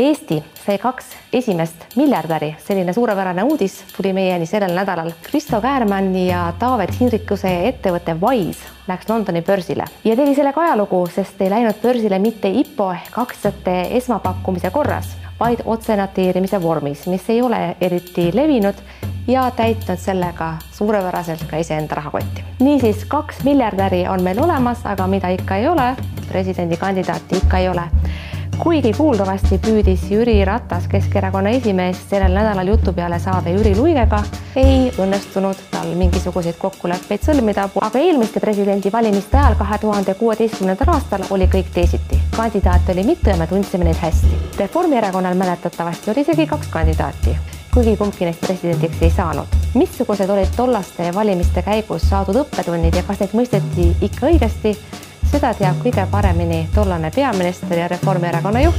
Eesti sai kaks esimest miljardäri, selline suurepärane uudis tuli meieni sellel nädalal. Kristo Käärmanni ja Taavet Hinrikuse ettevõte Wise läks Londoni börsile ja tegi sellega ajalugu, sest ei läinud börsile mitte IPO ehk aktsiate esmapakkumise korras, vaid otsenoteerimise vormis, mis ei ole eriti levinud ja täitnud sellega suurepäraselt ka iseenda rahakotti. niisiis, kaks miljardäri on meil olemas, aga mida ikka ei ole, presidendikandidaati ikka ei ole kuigi kuuldavasti püüdis Jüri Ratas, Keskerakonna esimees, sellel nädalal jutu peale saada Jüri Luigega, ei õnnestunud tal mingisuguseid kokkuleppeid sõlmida, aga eelmiste presidendivalimiste ajal kahe tuhande kuueteistkümnendal aastal oli kõik teisiti. kandidaate oli mitu ja me tundsime neid hästi. Reformierakonnal mäletatavasti oli isegi kaks kandidaati, kuigi kumbki neist presidendiks ei saanud. missugused olid tollaste valimiste käigus saadud õppetunnid ja kas neid mõisteti ikka õigesti seda teab kõige paremini tollane peaminister ja Reformierakonna juht,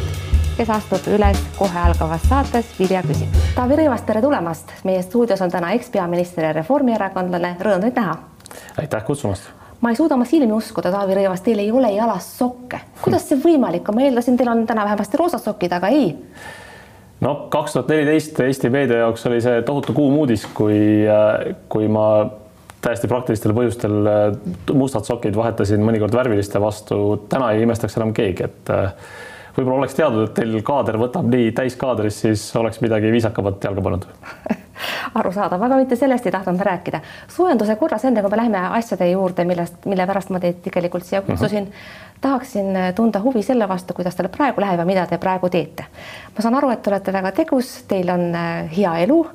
kes astub üles kohe algavas saates Vilja küsib. Taavi Rõivas, tere tulemast. meie stuudios on täna ekspeaminister ja reformierakondlane, rõõm teid näha. aitäh kutsumast. ma ei suuda oma silmi uskuda, Taavi Rõivas, teil ei ole jalas sokke. kuidas see võimalik on, ma eeldasin, teil on täna vähemasti roosad sokid, aga ei no kaks tuhat neliteist Eesti meedia jaoks oli see tohutu kuum uudis, kui, kui ma täiesti praktilistel põhjustel äh, mustad sokid vahetasin mõnikord värviliste vastu, täna ei imestaks enam keegi, et äh, võib-olla oleks teadnud, et teil kaader võtab nii täiskaadris, siis oleks midagi viisakamat jalga pannud arusaadav, aga mitte sellest ei tahtnud rääkida. soojenduse korras, enne kui me läheme asjade juurde, millest, mille pärast ma teid tegelikult siia kutsusin mhm. -huh. tahaksin äh, tunda huvi selle vastu, kuidas teil praegu läheb ja mida te praegu teete. ma saan aru, et te olete väga tegus, teil on hea elu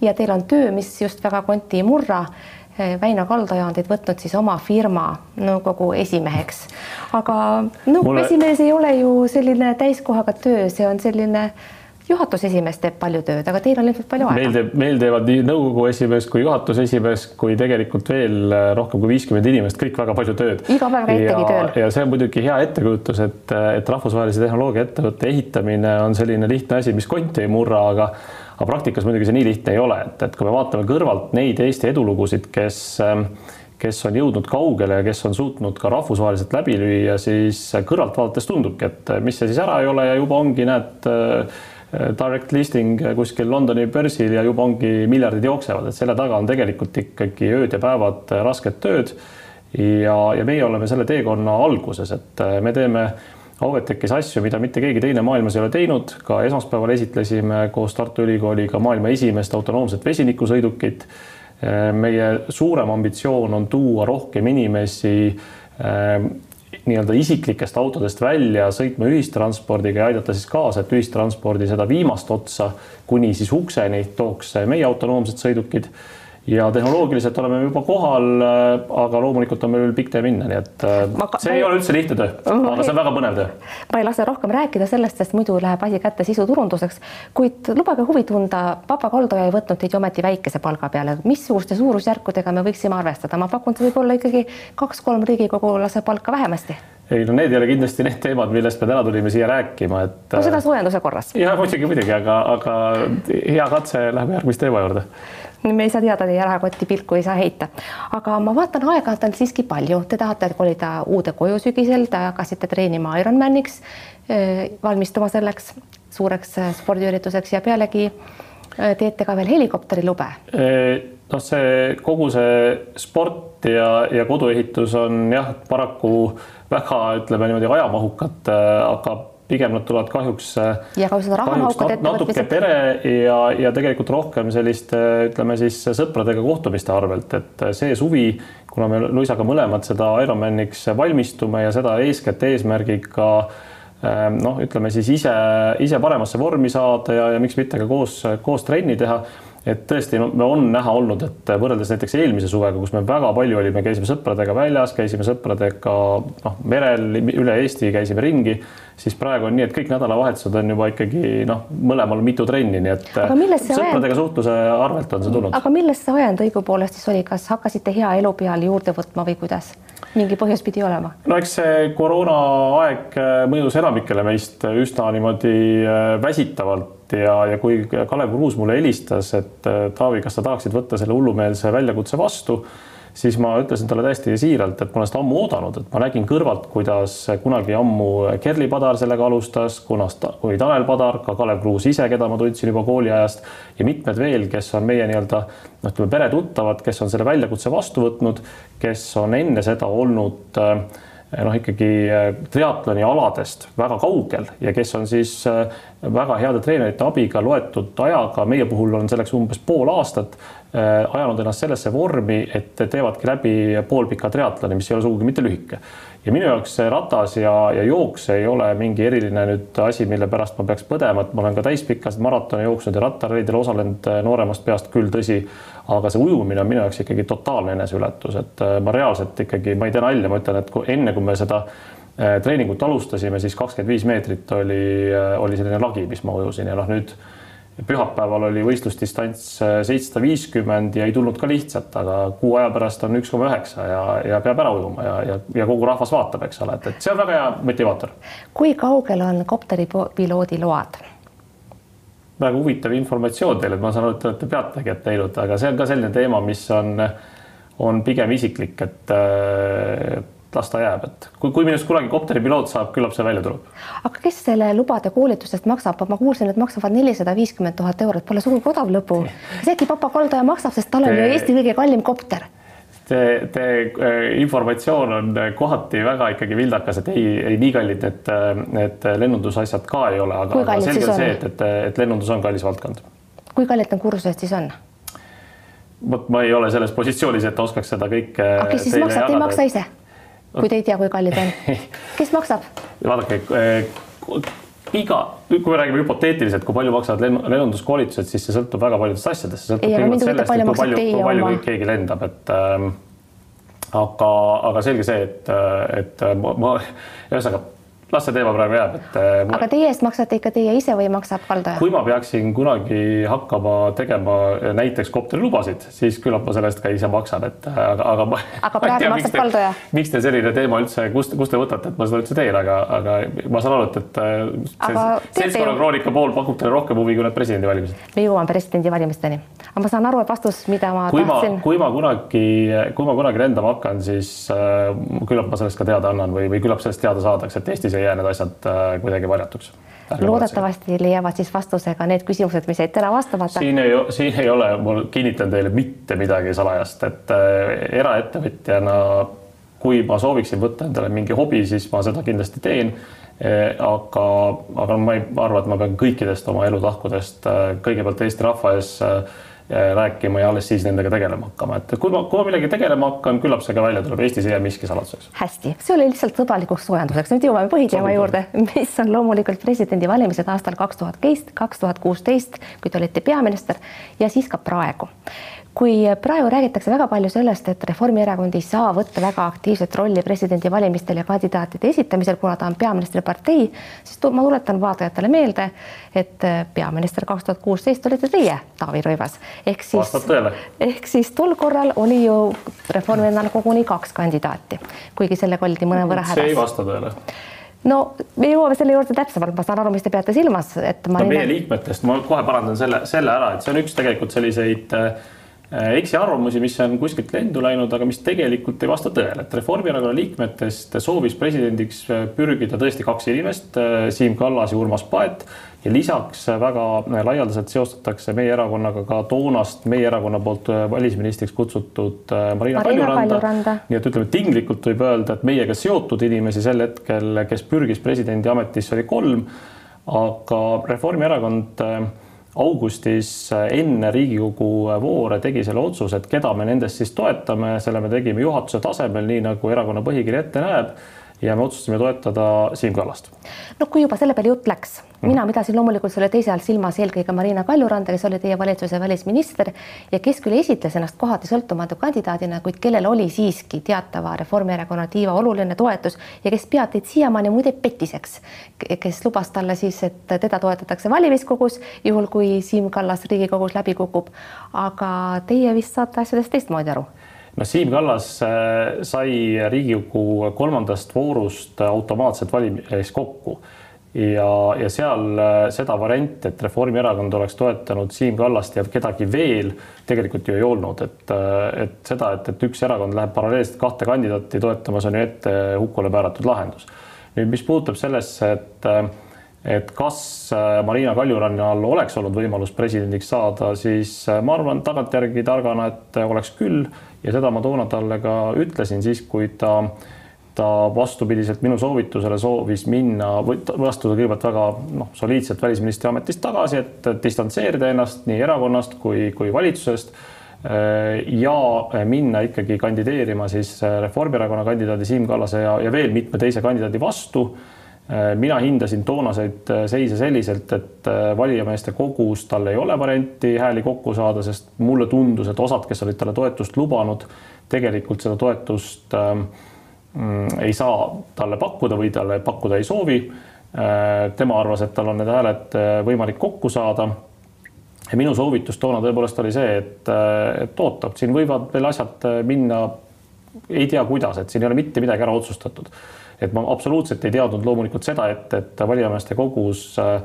ja teil on töö, mis just väga konti ei murra Väino Kaldaja on teid võtnud siis oma firma nõukogu esimeheks. aga nõukogu Mulle... esimees ei ole ju selline täiskohaga töö, see on selline juhatuse esimees teeb palju tööd, aga teil on ilmselt palju aega. meil teeb, meil teevad nii nõukogu esimees kui juhatuse esimees kui tegelikult veel äh, rohkem kui viiskümmend inimest, kõik väga palju tööd. iga päev käitegi tööl. ja see on muidugi hea ettekujutus, et, et rahvusvahelise tehnoloogiaettevõtte ehitamine on selline lihtne asi, mis konti ei murra, aga aga praktikas muidugi see nii lihtne ei ole, et, et kui me vaatame kõrvalt neid Eesti edulugusid, kes ähm, kes on jõudnud kaugele ja kes on suutnud ka rahvusvaheliselt läbi lüüa, siis kõrvalt vaadates tundubki, et mis see siis ära ei ole ja juba ongi, näed, äh, direct listing kuskil Londoni börsil ja juba ongi miljardid jooksevad, et selle taga on tegelikult ikkagi ööd ja päevad rasket tööd. ja, ja meie oleme selle teekonna alguses, et me teeme Auvetekis asju, mida mitte keegi teine maailmas ei ole teinud, ka esmaspäeval esitlesime koos Tartu Ülikooliga maailma esimest autonoomset vesinikusõidukit. meie suurem ambitsioon on tuua rohkem inimesi äh, nii-öelda isiklikest autodest välja sõitma ühistranspordiga ja aidata siis kaasa, et ühistranspordi seda viimast otsa kuni siis ukseni tooks meie autonoomsed sõidukid ja tehnoloogiliselt oleme juba kohal, äh, aga loomulikult on meil veel pikk tee minna, nii et äh, ma, see ei ole üldse lihtne töö, aga see on väga põnev töö. ma ei lase rohkem rääkida sellest, sest muidu läheb asi kätte sisuturunduseks, kuid lubage huvi tunda, Papa Kaldoja ei võtnud teid ju ometi väikese palga peale, missuguste suurusjärkudega me võiksime arvestada, ma pakun, see võib olla ikkagi kaks-kolm riigikogulase palka vähemasti ei no need ei ole kindlasti need teemad, millest me täna tulime siia rääkima, et. no seda soojenduse korras. ja muidugi, muidugi, aga, aga hea katse, lähme järgmise teema juurde me ei saa teada, teie rahakotti pilku ei saa heita. aga ma vaatan, aega on siiski palju, te tahate kolida uude koju sügisel, te hakkasite treenima Ironmaniks, valmistuma selleks suureks spordiürituseks ja pealegi teete ka veel helikopterilube. noh, see kogu see sport ja, ja koduehitus on jah, paraku väga, ütleme niimoodi ajamahukad, aga pigem nad tulevad kahjuks. Äh, ja ka seda rahamahukad ettevõtmised. natuke pere ja, ja tegelikult rohkem selliste, ütleme siis sõpradega kohtumiste arvelt, et see suvi, kuna me Luisaga mõlemad seda Ironmaniks valmistume ja seda eeskätt eesmärgiga ähm, noh, ütleme siis ise, ise paremasse vormi saada ja, ja miks mitte ka koos, koos trenni teha et tõesti no, on näha olnud, et võrreldes näiteks eelmise suvega, kus me väga palju olime, käisime sõpradega väljas, käisime sõpradega noh, merel üle Eesti käisime ringi, siis praegu on nii, et kõik nädalavahetused on juba ikkagi noh, mõlemal mitu trenni, nii et sõpradega ajend... suhtluse arvelt on see tulnud. aga millest see ajend õigupoolest siis oli, kas hakkasite hea elu peal juurde võtma või kuidas? mingi põhjus pidi olema? no eks see koroonaaeg mõjus enamikele meist üsna niimoodi äh, väsitavalt ja, ja kui Kalev Kruus mulle helistas, et äh, Taavi, kas sa tahaksid võtta selle hullumeelse väljakutse vastu, siis ma ütlesin talle täiesti siiralt, et ma olen seda ammu oodanud, et ma nägin kõrvalt, kuidas kunagi ammu Kerli Padar sellega alustas, kunas ta, kui Tanel Padar, ka Kalev Kruus ise, keda ma tundsin juba kooliajast ja mitmed veel, kes on meie nii-öelda noh, ütleme peretuttavad, kes on selle väljakutse vastu võtnud, kes on enne seda olnud äh, noh, ikkagi äh, triatloni aladest väga kaugel ja kes on siis äh, väga heade treenerite abiga loetud ajaga, meie puhul on selleks umbes pool aastat ajanud ennast sellesse vormi, et teevadki läbi poolpika triatloni, mis ei ole sugugi mitte lühike. Ja minu jaoks see ratas ja, ja jooks ei ole mingi eriline nüüd asi, mille pärast ma peaks põdema, et ma olen ka täispikkasid maratone jooksnud ja rattarallidel osalenud äh, nooremast peast küll, tõsi, aga see ujumine on minu jaoks ikkagi totaalne eneseületus, et äh, ma reaalselt ikkagi, ma ei tee nalja, ma ütlen, et kui enne, kui me seda treeningut alustasime, siis kakskümmend viis meetrit oli, oli selline lagi, mis ma ujusin ja noh, nüüd pühapäeval oli võistlusdistants äh, seitsesada viiskümmend ja ei tulnud ka lihtsalt, aga kuu aja pärast on üks koma üheksa ja, ja peab ära ujuma ja, ja, ja kogu rahvas vaatab, eks ole, et, et see on väga hea motivaator. kui kaugel on kopteripiloodi load? väga huvitav informatsioon teile, et ma saan aru, et te olete pealtnägijat teinud, aga see on ka selline teema, mis on, on pigem isiklik, et äh, las ta jääb, et kui, kui minust kunagi kopteripiloot saab, küllap see välja tuleb. aga kes selle lubade koolitusest maksab, ma kuulsin, et maksavad nelisada viiskümmend tuhat eurot, pole sugugi odav lõbu. isegi papa Kaldaja maksab, sest tal on ju Eesti kõige kallim kopter. Te, te äh, informatsioon on kohati väga ikkagi vildakas, et ei, ei nii kallid need, need lennundusasjad ka ei ole, aga, aga selge on see, et, et, et lennundus on kallis valdkond. kui kallid need kursused siis on? vot ma ei ole selles positsioonis, et oskaks seda kõike. aga kes siis maksab, te ei maksa ise? Kui te ei tea, kui kallid on. kes maksab? vaadake äh, iga, kui me räägime hüpoteetiliselt, kui palju maksavad lennunduskoolitused, siis see sõltub väga paljudest asjadest, see sõltub kõigepealt sellest, et kui palju, kui palju oma... keegi lendab, et ähm, aga, aga selge see, et, et ma, ma ühesõnaga las see teema praegu jääb, et. Äh, aga teie eest maksate ikka teie ise või maksab valdaja? kui ma peaksin kunagi hakkama tegema näiteks kopterilubasid, siis küllap ma selle eest ka ise maksan, et äh, aga, aga ma. aga praegu tea, maksab valdaja? miks teil selline teema üldse, kust, kust te võtate, et ma seda üldse teen, aga, aga ma saan aru, et, et äh, seltskonna kroonika pool pakub teile rohkem huvi kui need presidendivalimised. me jõuame presidendivalimisteni, aga ma saan aru, et vastus, mida ma kui tahtsin. kui ma kunagi, kui ma kunagi lendama hakkan, siis äh, küllap ma sellest ka teada annan või, või küllap sellest teada saadakse, et Eestis ei jää need asjad äh, kuidagi varjatuks. loodetavasti leiavad siis vastuse ka need küsimused, mis jäid täna vastamata. siin ei, siin ei ole, ma kinnitan teile mitte midagi salajast, et äh, eraettevõtjana, kui ma sooviksin võtta endale mingi hobi, siis ma seda kindlasti teen äh, aga, aga ma ei arva, et ma pean kõikidest oma elutahkudest kõigepealt Eesti rahva ees rääkima ja alles siis nendega tegelema hakkama, et kui ma, kui ma millegagi tegelema hakkan, küllap see ka välja tuleb, Eestis ei jää miski saladuseks. hästi, see oli lihtsalt sõbralikuks soojenduseks, nüüd jõuame põhiteema juurde, mis on loomulikult presidendivalimised aastal kaks tuhat kaks tuhat kuusteist, kui te olite peaminister ja siis ka praegu kui praegu räägitakse väga palju sellest, et Reformierakond ei saa võtta väga aktiivset rolli presidendivalimistel ja kandidaatide esitamisel, kuna ta on peaministripartei, siis ma tuletan vaatajatele meelde, et peaminister kaks tuhat kuusteist olite teie, Taavi Rõivas, ehk siis, ehk siis tol korral oli ju Reformierakonnal koguni kaks kandidaati, kuigi sellega oldi mõnevõrra hädas. see ei vasta tõele. No me jõuame selle juurde täpsemalt, ma saan aru, mis te peate silmas, et ma no, meie liikmetest ma kohe parandan selle, selle ära, et see on üks tegelikult selliseid äh, Äh, eksiarvamusi, mis on kuskilt lendu läinud, aga mis tegelikult ei vasta tõele, et Reformierakonna liikmetest soovis presidendiks äh, pürgida tõesti kaks inimest, äh, Siim Kallas ja Urmas Paet. Ja lisaks väga laialdaselt seostatakse meie erakonnaga ka toonast meie erakonna poolt välisministriks kutsutud Marina, Marina Kaljuranda, Kaljuranda.. nii et ütleme, tinglikult võib öelda, et meiega seotud inimesi sel hetkel, kes pürgis presidendi ametisse, oli kolm. aga Reformierakond augustis enne Riigikogu voore tegi selle otsuse, et keda me nendest siis toetame, selle me tegime juhatuse tasemel, nii nagu erakonna põhikiri ette näeb ja me otsustasime toetada Siim Kallast. no kui juba selle peale jutt läks, mina pidasin loomulikult selle teise all silmas eelkõige Marina Kaljuranda, kes oli teie valitsuse välisminister ja kes küll esitles ennast kohati sõltumatu kandidaadina, kuid kellel oli siiski teatava Reformierakonna tiiva oluline toetus ja kes peab teid siiamaani muide petiseks, kes lubas talle siis, et teda toetatakse valimiskogus, juhul kui Siim Kallas Riigikogus läbi kukub. aga teie vist saate asjadest teistmoodi aru no Siim Kallas äh, sai Riigikogu kolmandast voorust automaatselt valimis kokku ja, ja seal seda varianti, et Reformierakond oleks toetanud Siim Kallast ja kedagi veel, tegelikult ju ei olnud, et, et seda, et, et üks erakond läheb paralleelselt kahte kandidaati toetamas, on ju ette hukule määratud lahendus. nüüd, mis puudutab sellesse, et et kas äh, Marina Kaljurannal oleks olnud võimalus presidendiks saada, siis äh, ma arvan tagantjärgi targana, et äh, oleks küll. Ja seda ma toona talle ka ütlesin siis, kui ta ta vastupidiselt minu soovitusele soovis minna astuda kõigepealt väga noh, soliidselt välisministri ametist tagasi, et distantseerida ennast nii erakonnast kui, kui valitsusest ja minna ikkagi kandideerima siis Reformierakonna kandidaadi Siim Kallase ja, ja veel mitme teise kandidaadi vastu mina hindasin toonaseid äh, seise selliselt, et äh, valijameeste kogus tal ei ole varianti hääli kokku saada, sest mulle tundus, et osad, kes olid talle toetust lubanud, tegelikult seda toetust ähm, mm, ei saa talle pakkuda või talle pakkuda ei soovi. tema arvas, et tal on need hääled võimalik kokku saada. ja minu soovitus toona tõepoolest oli see, et, et oota, siin võivad veel asjad minna ei tea kuidas, et siin ei ole mitte midagi ära otsustatud et ma absoluutselt ei teadnud loomulikult seda, et, et valijameeste kogus äh,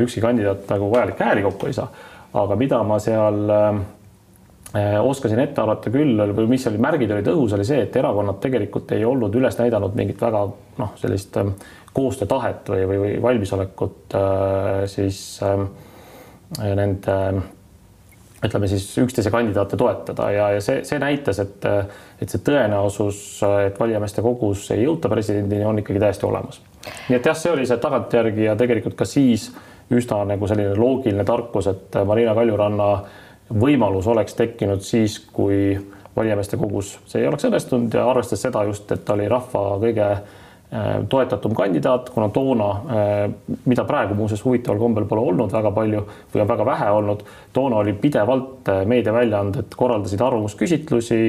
ükski kandidaat nagu vajalikke hääli kokku ei saa. aga mida ma seal äh, oskasin ette arvata küll või mis oli, märgid olid õhus, oli see, et erakonnad tegelikult ei olnud üles näidanud mingit väga noh, sellist äh, koostöötahet või, või, või valmisolekut siis nende ütleme siis üksteise kandidaate toetada ja, ja see, see näitas, et, et see tõenäosus, et valijameeste kogus ei jõuta presidendini, on ikkagi täiesti olemas. nii et jah, see oli see tagantjärgi ja tegelikult ka siis üsna nagu selline loogiline tarkus, et Marina Kaljuranna võimalus oleks tekkinud siis, kui valijameeste kogus see ei oleks õnnestunud ja arvestades seda just, et ta oli rahva kõige toetatum kandidaat, kuna toona, äh, mida praegu muuseas huvitaval kombel pole olnud väga palju või on väga vähe olnud, toona oli pidevalt äh, meediaväljaanded korraldasid arvamusküsitlusi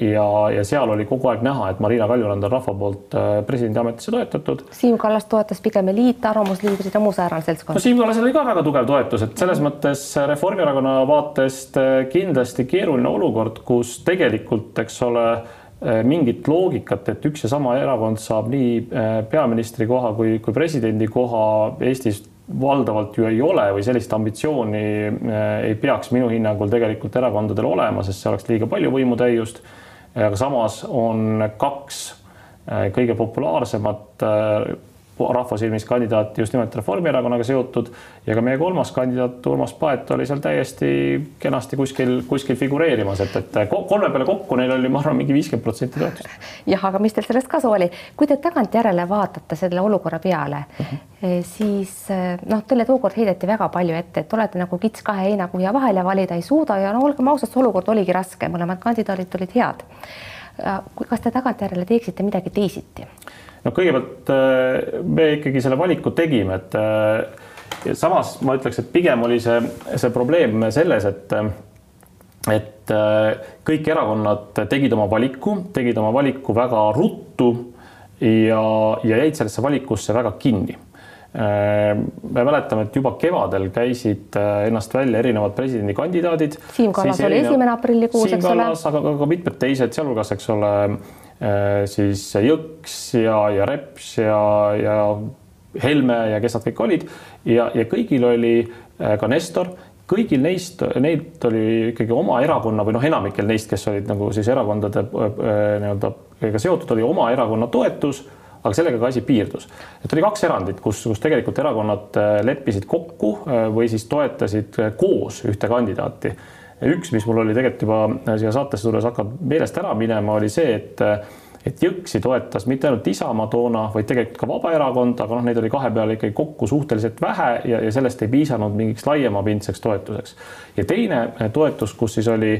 ja, ja seal oli kogu aeg näha, et Marina Kaljurand on rahva poolt presidendi ametisse toetatud. Siim Kallas toetas pigem eliit, arvamusliidrid ja muu säärane seltskond. no Siim Kallasel oli ka väga tugev toetus, et selles mõttes Reformierakonna vaatest kindlasti keeruline olukord, kus tegelikult, eks ole Äh, mingit loogikat, et üks ja sama erakond saab nii äh, peaministri koha kui, kui presidendi koha Eestis valdavalt ju ei ole või sellist ambitsiooni äh, ei peaks minu hinnangul tegelikult erakondadel olema, sest see oleks liiga palju võimutäiust. aga samas on kaks kõige populaarsemat rahva silmis kandidaat just nimelt Reformierakonnaga seotud ja ka meie kolmas kandidaat Urmas Paet oli seal täiesti kenasti kuskil, kuskil figureerimas, et, et kolme peale kokku neil oli, ma arvan, mingi viiskümmend protsenti toetust. jah, aga mis teil sellest kasu oli, kui te tagantjärele vaatate selle olukorra peale mhm. -huh. siis noh, teile tookord heideti väga palju ette, et olete nagu kits kahe heinakuhja vahel ja valida ei suuda ja no olgem ausad, see olukord oligi raske, mõlemad kandidaadid olid head. Kas te tagantjärele teeksite midagi teisiti? no kõigepealt äh, me ikkagi selle valiku tegime, et äh, samas ma ütleks, et pigem oli see, see probleem selles, et et äh, kõik erakonnad tegid oma valiku, tegid oma valiku väga ruttu ja, ja jäid sellesse valikusse väga kinni me mäletame, et juba kevadel käisid ennast välja erinevad presidendikandidaadid. Siim Kallas oli esimene aprillikuus, eks ole. aga ka mitmed teised, sealhulgas, eks ole Äh, siis Jõks ja, ja Reps ja, ja Helme ja kes nad kõik olid ja, ja kõigil oli äh, ka Nestor, kõigil neist, neid oli ikkagi oma erakonna või noh, enamikel neist, kes olid nagu siis erakondade äh, nii-öelda seotud, oli oma erakonna toetus aga sellega ka asi piirdus. et oli kaks erandit, kus, kus tegelikult erakonnad leppisid kokku või siis toetasid koos ühte kandidaati üks, mis mul oli tegelikult juba äh, siia saatesse tulles hakkab meelest ära minema, oli see, et äh, et Jõksi toetas mitte ainult Isamaa toona, vaid tegelikult ka Vabaerakond, aga noh, neid oli kahe peale ikkagi kokku suhteliselt vähe ja, ja sellest ei piisanud mingiks laiemapindseks toetuseks. ja teine äh, toetus, kus siis oli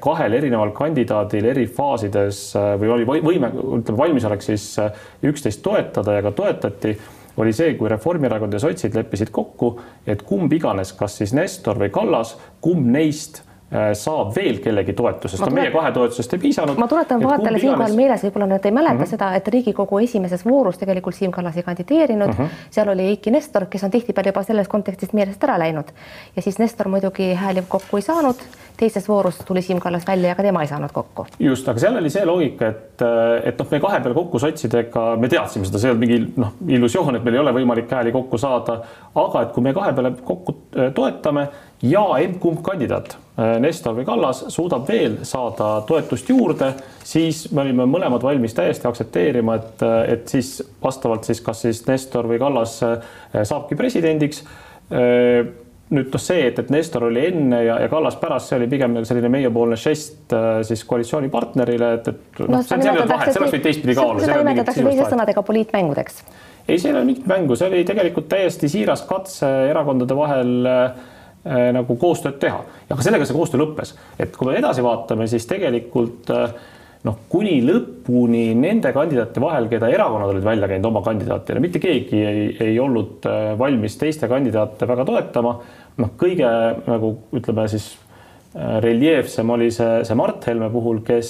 kahel erineval kandidaadil eri faasides või oli võime, ütleme, valmisolek siis üksteist toetada ja ka toetati oli see, kui Reformierakond ja sotsid leppisid kokku, et kumb iganes, kas siis Nestor või Kallas, kumb neist Äh, saab veel kellegi toetusest, no meie kahe toetusest ei piisanud. ma tuletan vaatajale siinkohal meeles, võib-olla nad ei mäleta mm -hmm. seda, et Riigikogu esimeses voorus tegelikult Siim Kallas ei kandideerinud mm, -hmm. seal oli Eiki Nestor, kes on tihtipeale juba selles kontekstis meelest ära läinud ja siis Nestor muidugi hääli kokku ei saanud, teises voorus tuli Siim Kallas välja, aga tema ei saanud kokku. just, aga seal oli see loogika, et, et noh, me kahe peale kokku sotsidega, me teadsime seda, see ei olnud mingi noh, illusioon, et meil ei ole võimalik hääli kokku saada, aga et kui me kahe peale kokku äh, toetame ja emb-kumb kandidaat, äh, Nestor või Kallas, suudab veel saada toetust juurde, siis me olime mõlemad valmis täiesti aktsepteerima, et, äh, et siis vastavalt siis kas siis Nestor või Kallas saabki presidendiks. Nüüd noh, see, et, et Nestor oli enne ja, ja Kallas pärast, see oli pigem selline meiepoolne žest siis koalitsioonipartnerile, et, et noh no,, see on selline vahe, see oleks võinud teistpidi ka olla. seda nimetatakse teiste sõnadega poliitmängudeks. ei, see ei ole mingit mängu, see oli tegelikult täiesti siiras katse erakondade vahel äh, Äh, nagu koostööd teha. aga sellega see koostöö lõppes, et kui me edasi vaatame, siis tegelikult äh, noh, kuni lõpuni nende kandidaatide vahel, keda erakonnad olid välja käinud oma kandidaatidena, mitte keegi ei, ei olnud äh, valmis teiste kandidaate väga toetama. Noh, kõige nagu ütleme siis reljeefsem oli see, see Mart Helme puhul, kes,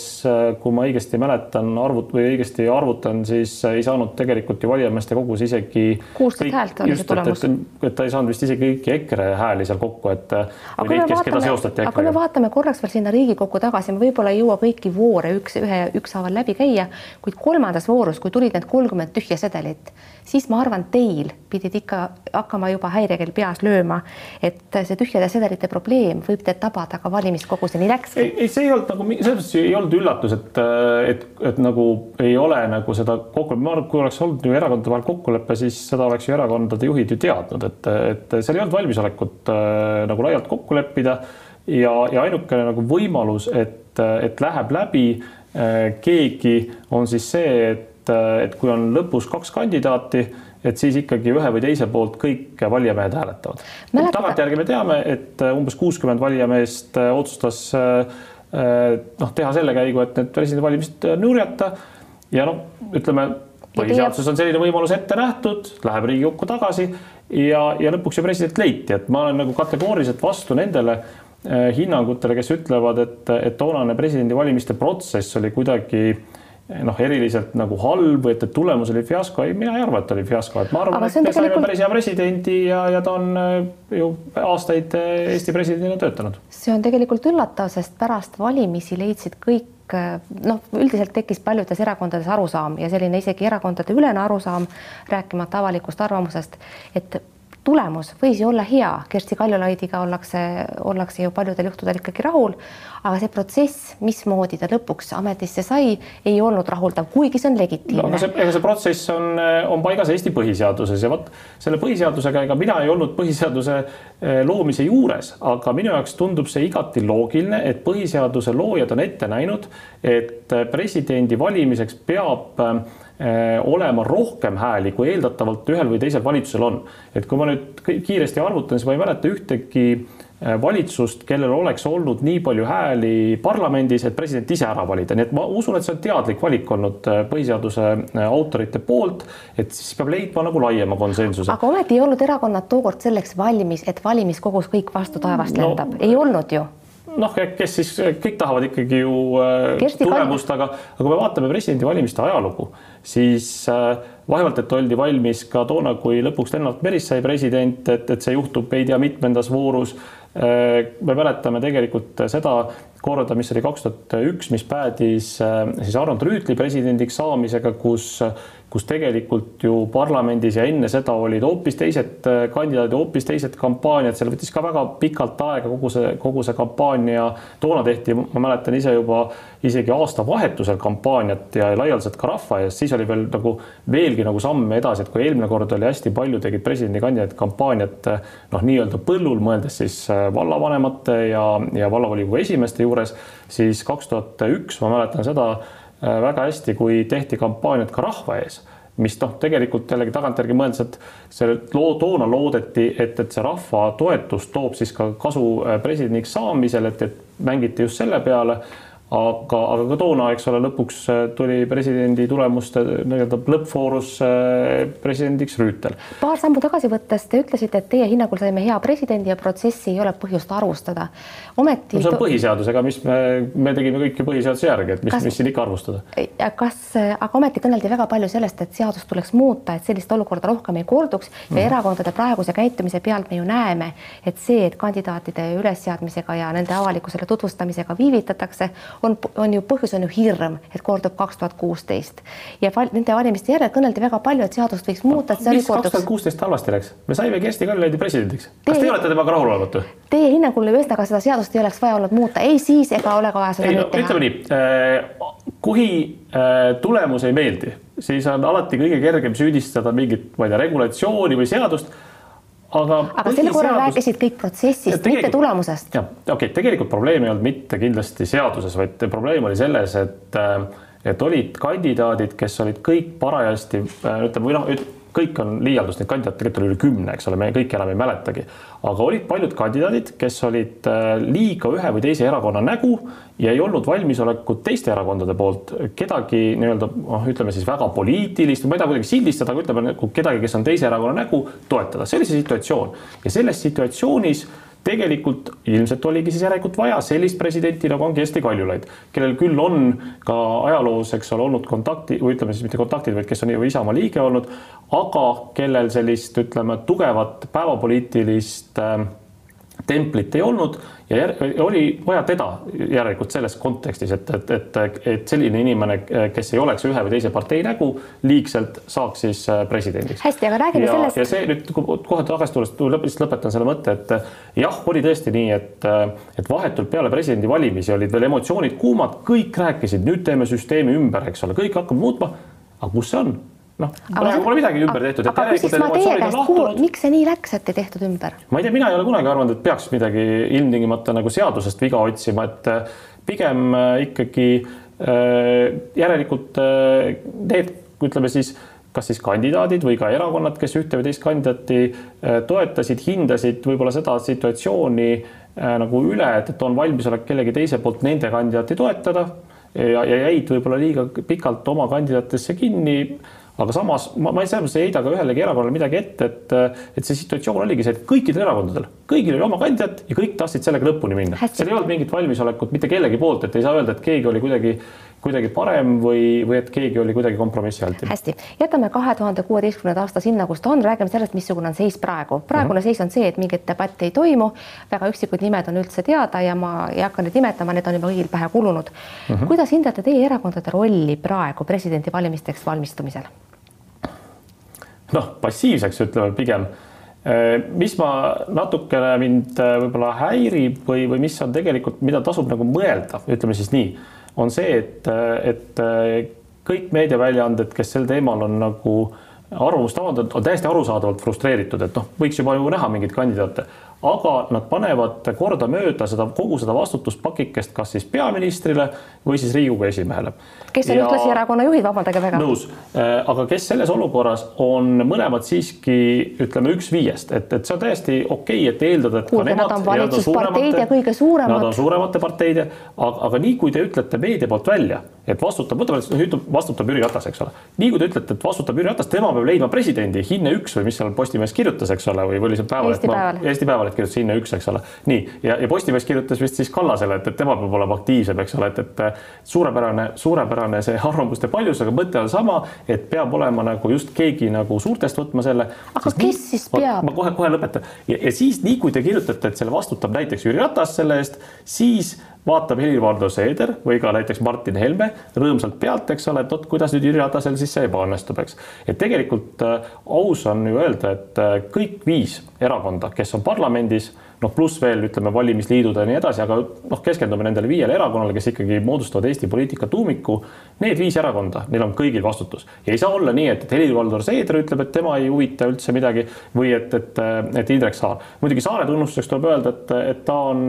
kui ma õigesti mäletan, arvut- või õigesti arvutan, siis ei saanud tegelikult ju valijameeste kogus isegi. kuusteist häält oli see tulemus. et ta ei saanud vist isegi kõiki EKRE hääli seal kokku, et. aga kui me vaatame korraks veel sinna Riigikokku tagasi, me võib-olla ei jõua kõiki voore üks, ühe ükshaaval läbi käia, kuid kolmandas voorus, kui tulid need kolmkümmend tühja sedelit, siis ma arvan, teil pidid ikka hakkama juba häirekell peas lööma, et see tühjade sedelite probleem võib teid tabada ka valimiskoguseni läks? ei, ei, see ei olnud nagu, selles mõttes ei olnud üllatus, et, et, et nagu ei ole nagu seda kokkulepet, ma arvan, et kui oleks olnud ju erakondade vahel kokkulepe, siis seda oleks ju erakondade juhid ju teadnud, et, et seal ei olnud valmisolekut äh, nagu laialt kokku leppida ja, ja ainukene nagu võimalus, et, et läheb läbi äh, keegi, on siis see, et, et kui on lõpus kaks kandidaati et siis ikkagi ühe või teise poolt kõik valijamehed hääletavad. tagantjärgi me teame, et äh, umbes kuuskümmend valijameest äh, otsustas äh, noh, teha selle käigu, et need presidendivalimised nurjata ja noh, ütleme põhiseaduses on selline võimalus ette nähtud, läheb Riigikokku tagasi ja, ja lõpuks ju president leiti, et ma olen nagu kategooriliselt vastu nendele hinnangutele, kes ütlevad, et, et toonane presidendivalimiste protsess oli kuidagi äh, noh, eriliselt nagu halb või et, et tulemus oli fiasko, ei, mina ei arva, et oli fiasko, et ma arvan, et me saime päris hea presidendi ja, ja ta on äh, ju aastaid äh, Eesti presidendina töötanud. see on tegelikult üllatav, sest pärast valimisi leidsid kõik äh, noh, üldiselt tekkis paljudes erakondades arusaam ja selline isegi erakondade ülene arusaam, rääkimata avalikust arvamusest, et tulemus võis ju olla hea, Kersti Kaljulaidiga ollakse, ollakse ju paljudel juhtudel ikkagi rahul, aga see protsess, mismoodi ta lõpuks ametisse sai, ei olnud rahuldav, kuigi see on legitiimne no,. See, ega see protsess on, on paigas Eesti põhiseaduses ja vot selle põhiseadusega, ega mina ei olnud põhiseaduse eh, loomise juures, aga minu jaoks tundub see igati loogiline, et põhiseaduse loojad on ette näinud, et presidendi valimiseks peab Äh, olema rohkem hääli, kui eeldatavalt ühel või teisel valitsusel on. et kui ma nüüd kiiresti arvutan, siis ma ei mäleta ühtegi äh, valitsust, kellel oleks olnud nii palju hääli parlamendis, et president ise ära valida, nii et ma usun, et see on teadlik valik olnud äh, põhiseaduse autorite poolt, et siis peab leidma nagu laiema konsensuse. aga ometi ei olnud erakonnad tookord selleks valmis, et valimiskogus kõik vastu taevast lendab no,, ei olnud ju noh, kes siis kõik tahavad ikkagi ju äh, Kersti tulemust, aga, aga kui me vaatame presidendivalimiste ajalugu, siis äh, vaevalt, et oldi valmis ka toona, kui lõpuks Lennart Meris sai president, et, et see juhtub ei tea mitmendas voorus. Äh, me mäletame tegelikult seda korda, mis oli kaks tuhat üks, mis päädis siis Arnold Rüütli presidendiks saamisega, kus kus tegelikult ju parlamendis ja enne seda olid hoopis teised äh, kandidaadid, hoopis teised kampaaniad, seal võttis ka väga pikalt aega kogu see, kogu see kampaania. toona tehti, ma mäletan ise juba isegi aastavahetusel kampaaniat ja laialdaselt ka rahva ees, siis oli veel nagu veelgi nagu samme edasi, et kui eelmine kord oli hästi palju tegid presidendikandidaat kampaaniat noh, nii-öelda põllul, mõeldes siis äh, vallavanemate ja, ja vallavolikogu esimeeste juures, siis kaks tuhat üks ma mäletan seda Äh, väga hästi, kui tehti kampaaniat ka rahva ees, mis noh, tegelikult jällegi tagantjärgi mõeldes, et see loo toona loodeti, et, et see rahva toetus toob siis ka kasu äh, presidendiks saamisel, et, et mängiti just selle peale. Aga, aga ka toona, eks ole, lõpuks äh, tuli presidendi tulemuste nii-öelda lõppvoorus äh, presidendiks Rüütel. paar sammu tagasi võttes te ütlesite, et teie hinnangul saime hea presidendi ja protsessi ei ole põhjust arvustada. ometi no,. see on põhiseadusega, mis me, me tegime kõike põhiseaduse järgi, et mis, mis siin ikka arvustada. kas, aga ometi kõneldi väga palju sellest, et seadust tuleks muuta, et sellist olukorda rohkem ei korduks ja mm. erakondade praeguse käitumise pealt me ju näeme, et see, et kandidaatide ülesseadmisega ja nende avalikkusele tutvustamisega viivitatakse, on, on ju põhjus on ju hirm, et kordub kaks tuhat kuusteist ja val, nende valimiste järel kõneldi väga palju, et seadust võiks muuta, mis kaks tuhat kuusteist halvasti läks? me saime Kersti Kaljulaidi presidendiks. kas teie olete temaga rahulolevatu? Teie hinnangul ühesõnaga seda seadust ei oleks vaja olnud muuta ei siis ega ole ka vaja seda ei, nüüd no, teha? ütleme nii, äh, kui äh, tulemus ei meeldi, siis on alati kõige kergem süüdistada mingit, ma ei tea, regulatsiooni või seadust aga. aga sel korral rääkisid kõik protsessist, mitte tulemusest. jah, okei okay,, tegelikult probleem ei olnud mitte kindlasti seaduses, vaid probleem oli selles, et, et olid kandidaadid, kes olid kõik parajasti ütleme või noh, kõik on liialdus, neid kandidaate tegelikult oli üle kümne, eks ole, me kõik enam ei mäletagi. aga olid paljud kandidaadid, kes olid äh, liiga ühe või teise erakonna nägu ja ei olnud valmisolekut teiste erakondade poolt kedagi nii-öelda noh, ütleme siis väga poliitilist, ma ei taha kuidagi sildistada, aga ütleme nagu kedagi, kes on teise erakonna nägu, toetada. see oli see situatsioon ja selles situatsioonis tegelikult ilmselt oligi siis järelikult vaja sellist presidenti nagu on Kersti Kaljulaid, kellel küll on ka ajaloos, eks ole, olnud kontakti või ütleme siis mitte kontaktid, vaid kes on ju Isamaa liige olnud, aga kellel sellist, ütleme, tugevat päevapoliitilist äh, templit ei olnud ja oli vaja teda järelikult selles kontekstis, et, et, et, et selline inimene, kes ei oleks ühe või teise partei nägu, liigselt saaks siis äh, presidendiks. hästi, aga räägime ja, sellest. ja see nüüd kohe tagasi tulles, lihtsalt lõpetan selle mõtte, et jah, oli tõesti nii, et, et vahetult peale presidendivalimisi olid veel emotsioonid kuumad, kõik rääkisid, nüüd teeme süsteemi ümber, eks ole, kõik hakkab muutma. aga kus see on? Noh, praegu pole midagi ümber tehtud. aga küsiks ma teie käest, kuhu, miks see nii läks, et ei tehtud ümber? ma ei tea, mina ei ole kunagi arvanud, et peaks midagi ilmtingimata nagu seadusest viga otsima, et äh, pigem äh, ikkagi äh, järelikult need, ütleme siis kas siis kandidaadid või ka erakonnad, kes ühte või teist kandidaati toetasid, hindasid võib-olla seda situatsiooni nagu üle, et, et on valmisolek kellegi teise poolt nende kandidaati toetada ja, ja jäid võib-olla liiga pikalt oma kandidaatidesse kinni aga samas ma, ma selles mõttes ei heida ka ühelegi erakonnale midagi ette, et, et see situatsioon oligi see, et kõikidel erakondadel, kõigil oli oma kandidaat ja kõik tahtsid sellega lõpuni minna. seal ei olnud mingit valmisolekut mitte kellegi poolt, et ei saa öelda, et keegi oli kuidagi kuidagi parem või, või et keegi oli kuidagi kompromissi altim. hästi, jätame kahe tuhande kuueteistkümnenda aasta sinna, kus ta on, räägime sellest, missugune on seis praegu. praegune mm -hmm. seis on see, et mingit debatti ei toimu, väga üksikud nimed on üldse teada ja ma ei hakka neid nimetama, need on juba kõigil pähe kulunud mm. -hmm. kuidas hindate teie erakondade rolli praegu presidendivalimisteks valmistumisel? Noh, passiivseks ütleme pigem. Äh, mis ma natukene mind äh, võib-olla häirib või, või mis on tegelikult, mida tasub nagu mõelda, ütleme siis nii, on see, et, et äh, kõik meediaväljaanded, kes sel teemal on nagu arvamust avaldanud, on täiesti arusaadavalt frustreeritud, et noh, võiks juba ju näha mingeid kandidaate, aga nad panevad kordamööda seda, kogu seda vastutuspakikest kas siis peaministrile või siis Riigikogu esimehele. kes on ühtlasi erakonna juhid, vabandage väga. nõus, äh, aga kes selles olukorras on mõlemad siiski ütleme üks viiest, et, et see on täiesti okei okay,, et eeldada, et Kuulge, nad on valitsusparteid ja kõige suuremad. Nad on suuremate parteide, aga, aga nii kui te ütlete meedia poolt välja, et vastutab, võtame, ütleb, vastutab Jüri Ratas, eks ole. nii kui te ütlete, et vastutab Jüri Ratas, tema peab leidma presidendi, hinne üks või mis seal Postimehes kirjutas, eks ole, või oli see Päevaleht? Eesti Päevaleht. Päevaleht kirjutas hinne üks, eks ole. nii, ja, ja Postimees kirjutas vist siis Kallasele, et, et tema peab olema aktiivsem, eks ole, et, et suurepärane, suurepärane see arvamuste paljus, aga mõte on sama, et peab olema nagu just keegi nagu suurtest võtma selle. aga kes nii, siis peab? ma kohe-kohe lõpetan ja, ja siis nii kui te kirjutate, et selle vastutab näiteks Jüri Ratas selle eest, siis vaatab Helir-Valdor Seeder või ka näiteks Martin Helme rõõmsalt pealt, eks ole, et vot kuidas nüüd Jüri Ratasel siis see ebaõnnestub, eks. et tegelikult äh, aus on ju öelda, et äh, kõik viis erakonda, kes on parlamendis noh, pluss veel ütleme valimisliidud ja nii edasi, aga noh, keskendume nendele viiele erakonnale, kes ikkagi moodustavad Eesti poliitika tuumiku. Need viis erakonda, neil on kõigil vastutus ja ei saa olla nii, et, et Helir-Valdor Seeder ütleb, et tema ei huvita üldse midagi või et, et, et Indrek Saar. muidugi Saare tunnustuseks tuleb öelda, et, et ta on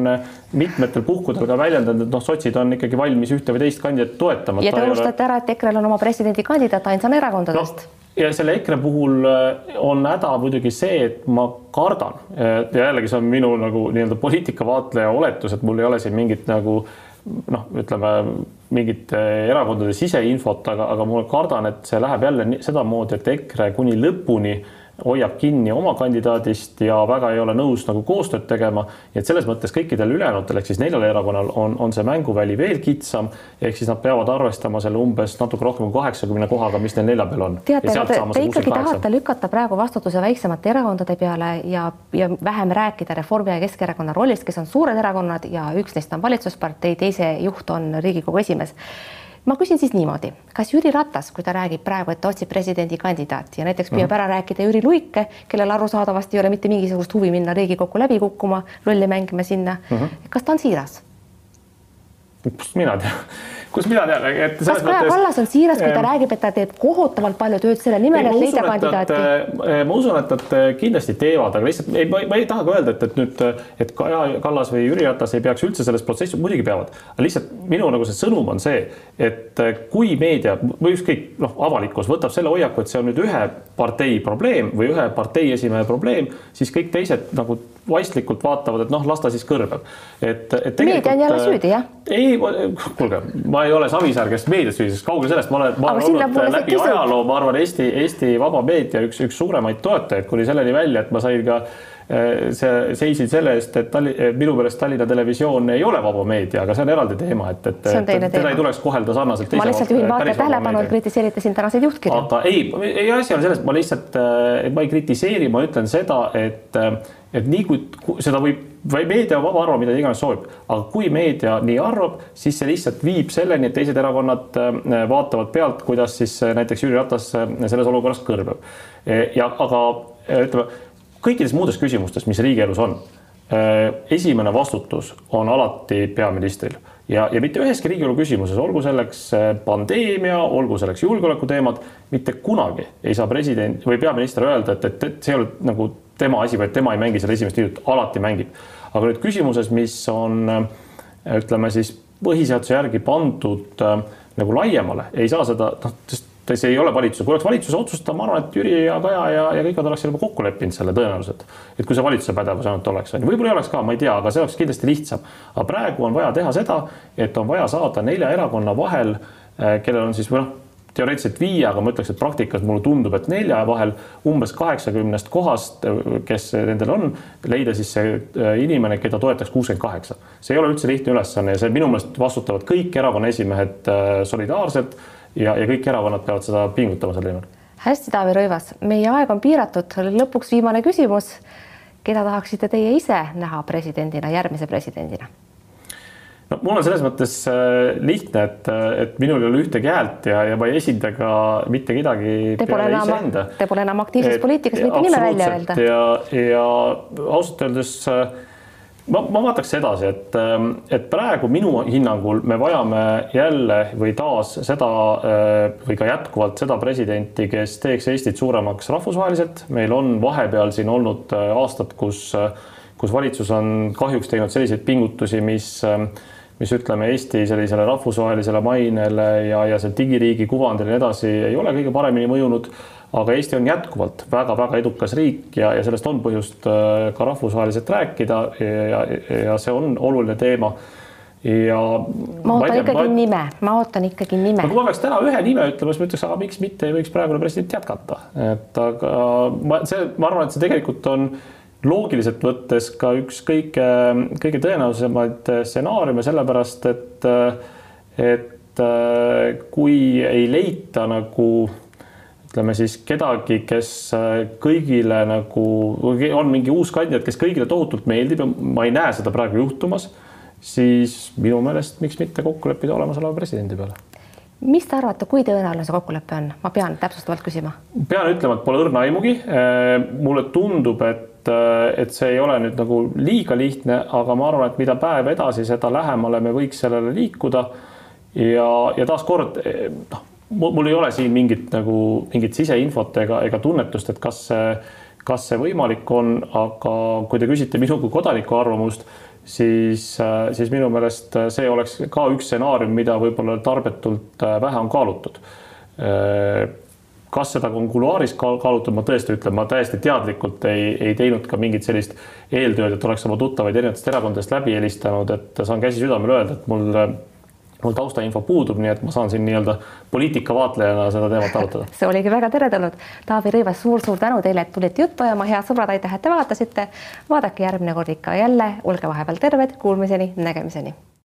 mitmetel puhkudel ka väljendanud, et noh, sotsid on ikkagi valmis ühte või teist kandidaati toetama. ja te unustate ära, et EKRE-l on oma presidendikandidaat ainsana erakondadest no ja selle EKRE puhul äh, on häda muidugi see, et ma kardan ja jällegi see on minu nagu nii-öelda poliitikavaatleja oletus, et mul ei ole siin mingit nagu noh, ütleme mingit erakondade siseinfot, aga, aga ma kardan, et see läheb jälle sedamoodi, et EKRE kuni lõpuni hoiab kinni oma kandidaadist ja väga ei ole nõus nagu koostööd tegema. et selles mõttes kõikidel ülejäänutel ehk siis neljal erakonnal on, on see mänguväli veel kitsam, ehk siis nad peavad arvestama selle umbes natuke rohkem kui kaheksakümne kohaga, mis neil nelja peal on. teate, te, te ikkagi tahate lükata praegu vastutuse väiksemate erakondade peale ja, ja vähem rääkida Reformi ja Keskerakonna rollist, kes on suured erakonnad ja üks neist on valitsuspartei, teise juht on Riigikogu esimees ma küsin siis niimoodi, kas Jüri Ratas, kui ta räägib praegu, et ta otsib presidendikandidaati ja näiteks püüab mm -hmm. ära rääkida Jüri Luike, kellel arusaadavasti ei ole mitte mingisugust huvi minna Riigikokku läbi kukkuma, rolli mängima sinna mm, -hmm. kas ta on siiras? kust mina tean kus mina tean, et kas Kaja mõttes... Kallas on siiras, kui ta räägib, et ta teeb kohutavalt palju tööd selle nimel, et leida kandidaati? Eh, ma usun, et nad eh, kindlasti teevad, aga lihtsalt ei, ma ei taha ka öelda, et, et nüüd, et Kaja Kallas või Jüri Ratas ei peaks üldse selles protsessis, muidugi peavad, aga lihtsalt minu nagu see sõnum on see, et eh, kui meedia või ükskõik noh, avalikkus võtab selle hoiaku, et see on nüüd ühe partei probleem või ühe partei esimehe probleem, siis kõik teised nagu vaistlikult vaatavad, et noh, las ta siis kõrbeb. et, et meedia on jälle süüdi, jah? ei, kuulge, ma ei ole Savisaar, kes meedias süüdi, sest kaugel sellest, ma olen, ma olen olnud läbi ajaloo, ma arvan, Eesti, Eesti vaba meedia üks, üks suuremaid toetajaid, kuni selleni välja, et ma sain ka see, seisin selle eest, et Talli-, minu meelest Tallinna Televisioon ei ole vaba meedia, aga see on eraldi teema, et, et, teda ei tuleks kohelda sarnaselt. ma lihtsalt juhin vaataja tähelepanu, et kritiseerite siin tänaseid juhtkirju. aga ei, ei asi on selles, ma lihtsalt, eh, ma ei kritiseeri, ma ütlen seda, et et nii kui seda võib, või meedia on vaba arvama, mida iganes soovib, aga kui meedia nii arvab, siis see lihtsalt viib selleni, et teised erakonnad äh, vaatavad pealt, kuidas siis äh, näiteks Jüri Ratas äh, selles olukorras kõrbeb. ja aga ütleme kõikides muudes küsimustes, mis riigielus on, esimene vastutus on alati peaministril ja, ja mitte üheski riigielu küsimuses, olgu selleks pandeemia, olgu selleks julgeolekuteemad, mitte kunagi ei saa president või peaminister öelda, et, et, et see ei ole nagu tema asi, vaid tema ei mängi seal esimest liidut, alati mängib. aga nüüd küsimuses, mis on ütleme siis põhiseaduse järgi pandud äh, nagu laiemale, ei saa seda, noh, sest see ei ole valitsuse, kui oleks valitsuse otsustada, ma arvan, et Jüri ja Kaja ja, ja kõik nad oleks juba kokku leppinud selle tõenäoliselt. et kui see valitsuse pädevus ainult oleks, on ju, võib-olla ei oleks ka, ma ei tea, aga see oleks kindlasti lihtsam. aga praegu on vaja teha seda, et on vaja saada nelja erakonna vahel, äh, kellel on siis või noh, teoreetiliselt viie, aga ma ütleks, et praktikas mulle tundub, et nelja vahel umbes kaheksakümnest kohast, kes nendel on, leida siis see äh, inimene, keda toetaks kuuskümmend kaheksa. see ei ole üldse lihtne ülesanne ja see minu meelest vastutavad kõik erakonna esimehed solidaarselt ja, ja kõik erakonnad peavad seda pingutama selle nimel. hästi, Taavi Rõivas, meie aeg on piiratud, lõpuks viimane küsimus. keda tahaksite teie ise näha presidendina, järgmise presidendina? no mul on selles mõttes äh, lihtne, et, et minul ei ole ühtegi häält ja, ja ma ei esinda ka mitte kedagi. Te pole enam, te pole enam aktiivses poliitikas, võite nime välja öelda. ja, ja ausalt öeldes äh, ma, ma vaataks edasi, et, ähm, et praegu minu hinnangul me vajame jälle või taas seda äh, või ka jätkuvalt seda presidenti, kes teeks Eestit suuremaks rahvusvaheliselt. meil on vahepeal siin olnud aastad, kus, kus valitsus on kahjuks teinud selliseid pingutusi, mis mis ütleme Eesti sellisele rahvusvahelisele mainele ja, ja see digiriigi kuvandile ja nii edasi ei ole kõige paremini mõjunud. Aga Eesti on jätkuvalt väga-väga edukas riik ja, ja sellest on põhjust äh, ka rahvusvaheliselt rääkida ja, ja see on oluline teema. Ja ma ootan tea, ikkagi ma... nime, ma ootan ikkagi nime. kui ma peaks täna ühe nime ütlema, siis ma ütleks, aga miks mitte ei võiks praegune president jätkata, et aga ma, see, ma arvan, et see tegelikult on loogiliselt võttes ka üks kõige, kõige tõenäolisemaid stsenaariume, sellepärast et, et kui ei leita nagu ütleme siis kedagi, kes kõigile nagu, on mingi uus kandidaat, kes kõigile tohutult meeldib ja ma ei näe seda praegu juhtumas, siis minu meelest miks mitte kokku leppida olemasoleva presidendi peale mis te arvate, kui tõenäoline see kokkulepe on, ma pean täpsustavalt küsima. pean ütlema, et pole õrna aimugi. mulle tundub, et et, äh, et see ei ole nüüd nagu liiga lihtne, aga ma arvan, et mida päev edasi, seda lähemale me võiks sellele liikuda. ja, ja taaskord noh, mul ei ole siin mingit nagu mingit siseinfot ega, ega tunnetust, et kas see, kas see võimalik on, aga kui te küsite minu kui kodaniku arvamust, siis, äh, siis minu meelest see oleks ka üks stsenaarium, mida võib-olla tarbetult äh, vähe on kaalutud. Kas seda on kuluaaris kaalutud, ma tõesti ütlen, ma täiesti teadlikult ei, ei teinud ka mingit sellist eeltööd, et oleks oma tuttavaid erinevatest erakondadest läbi helistanud, et saan käsi südamel öelda, et mul mul taustainfo puudub, nii et ma saan siin nii-öelda poliitika vaatlejana seda teemat arutada. see oligi väga teretulnud. Taavi Rõivas suur,, suur-suur tänu teile, et tulite juttu ajama, head sõbrad, aitäh, et te vaatasite. vaadake järgmine kord ikka jälle, olge vahepeal terved, kuulmiseni, nägemiseni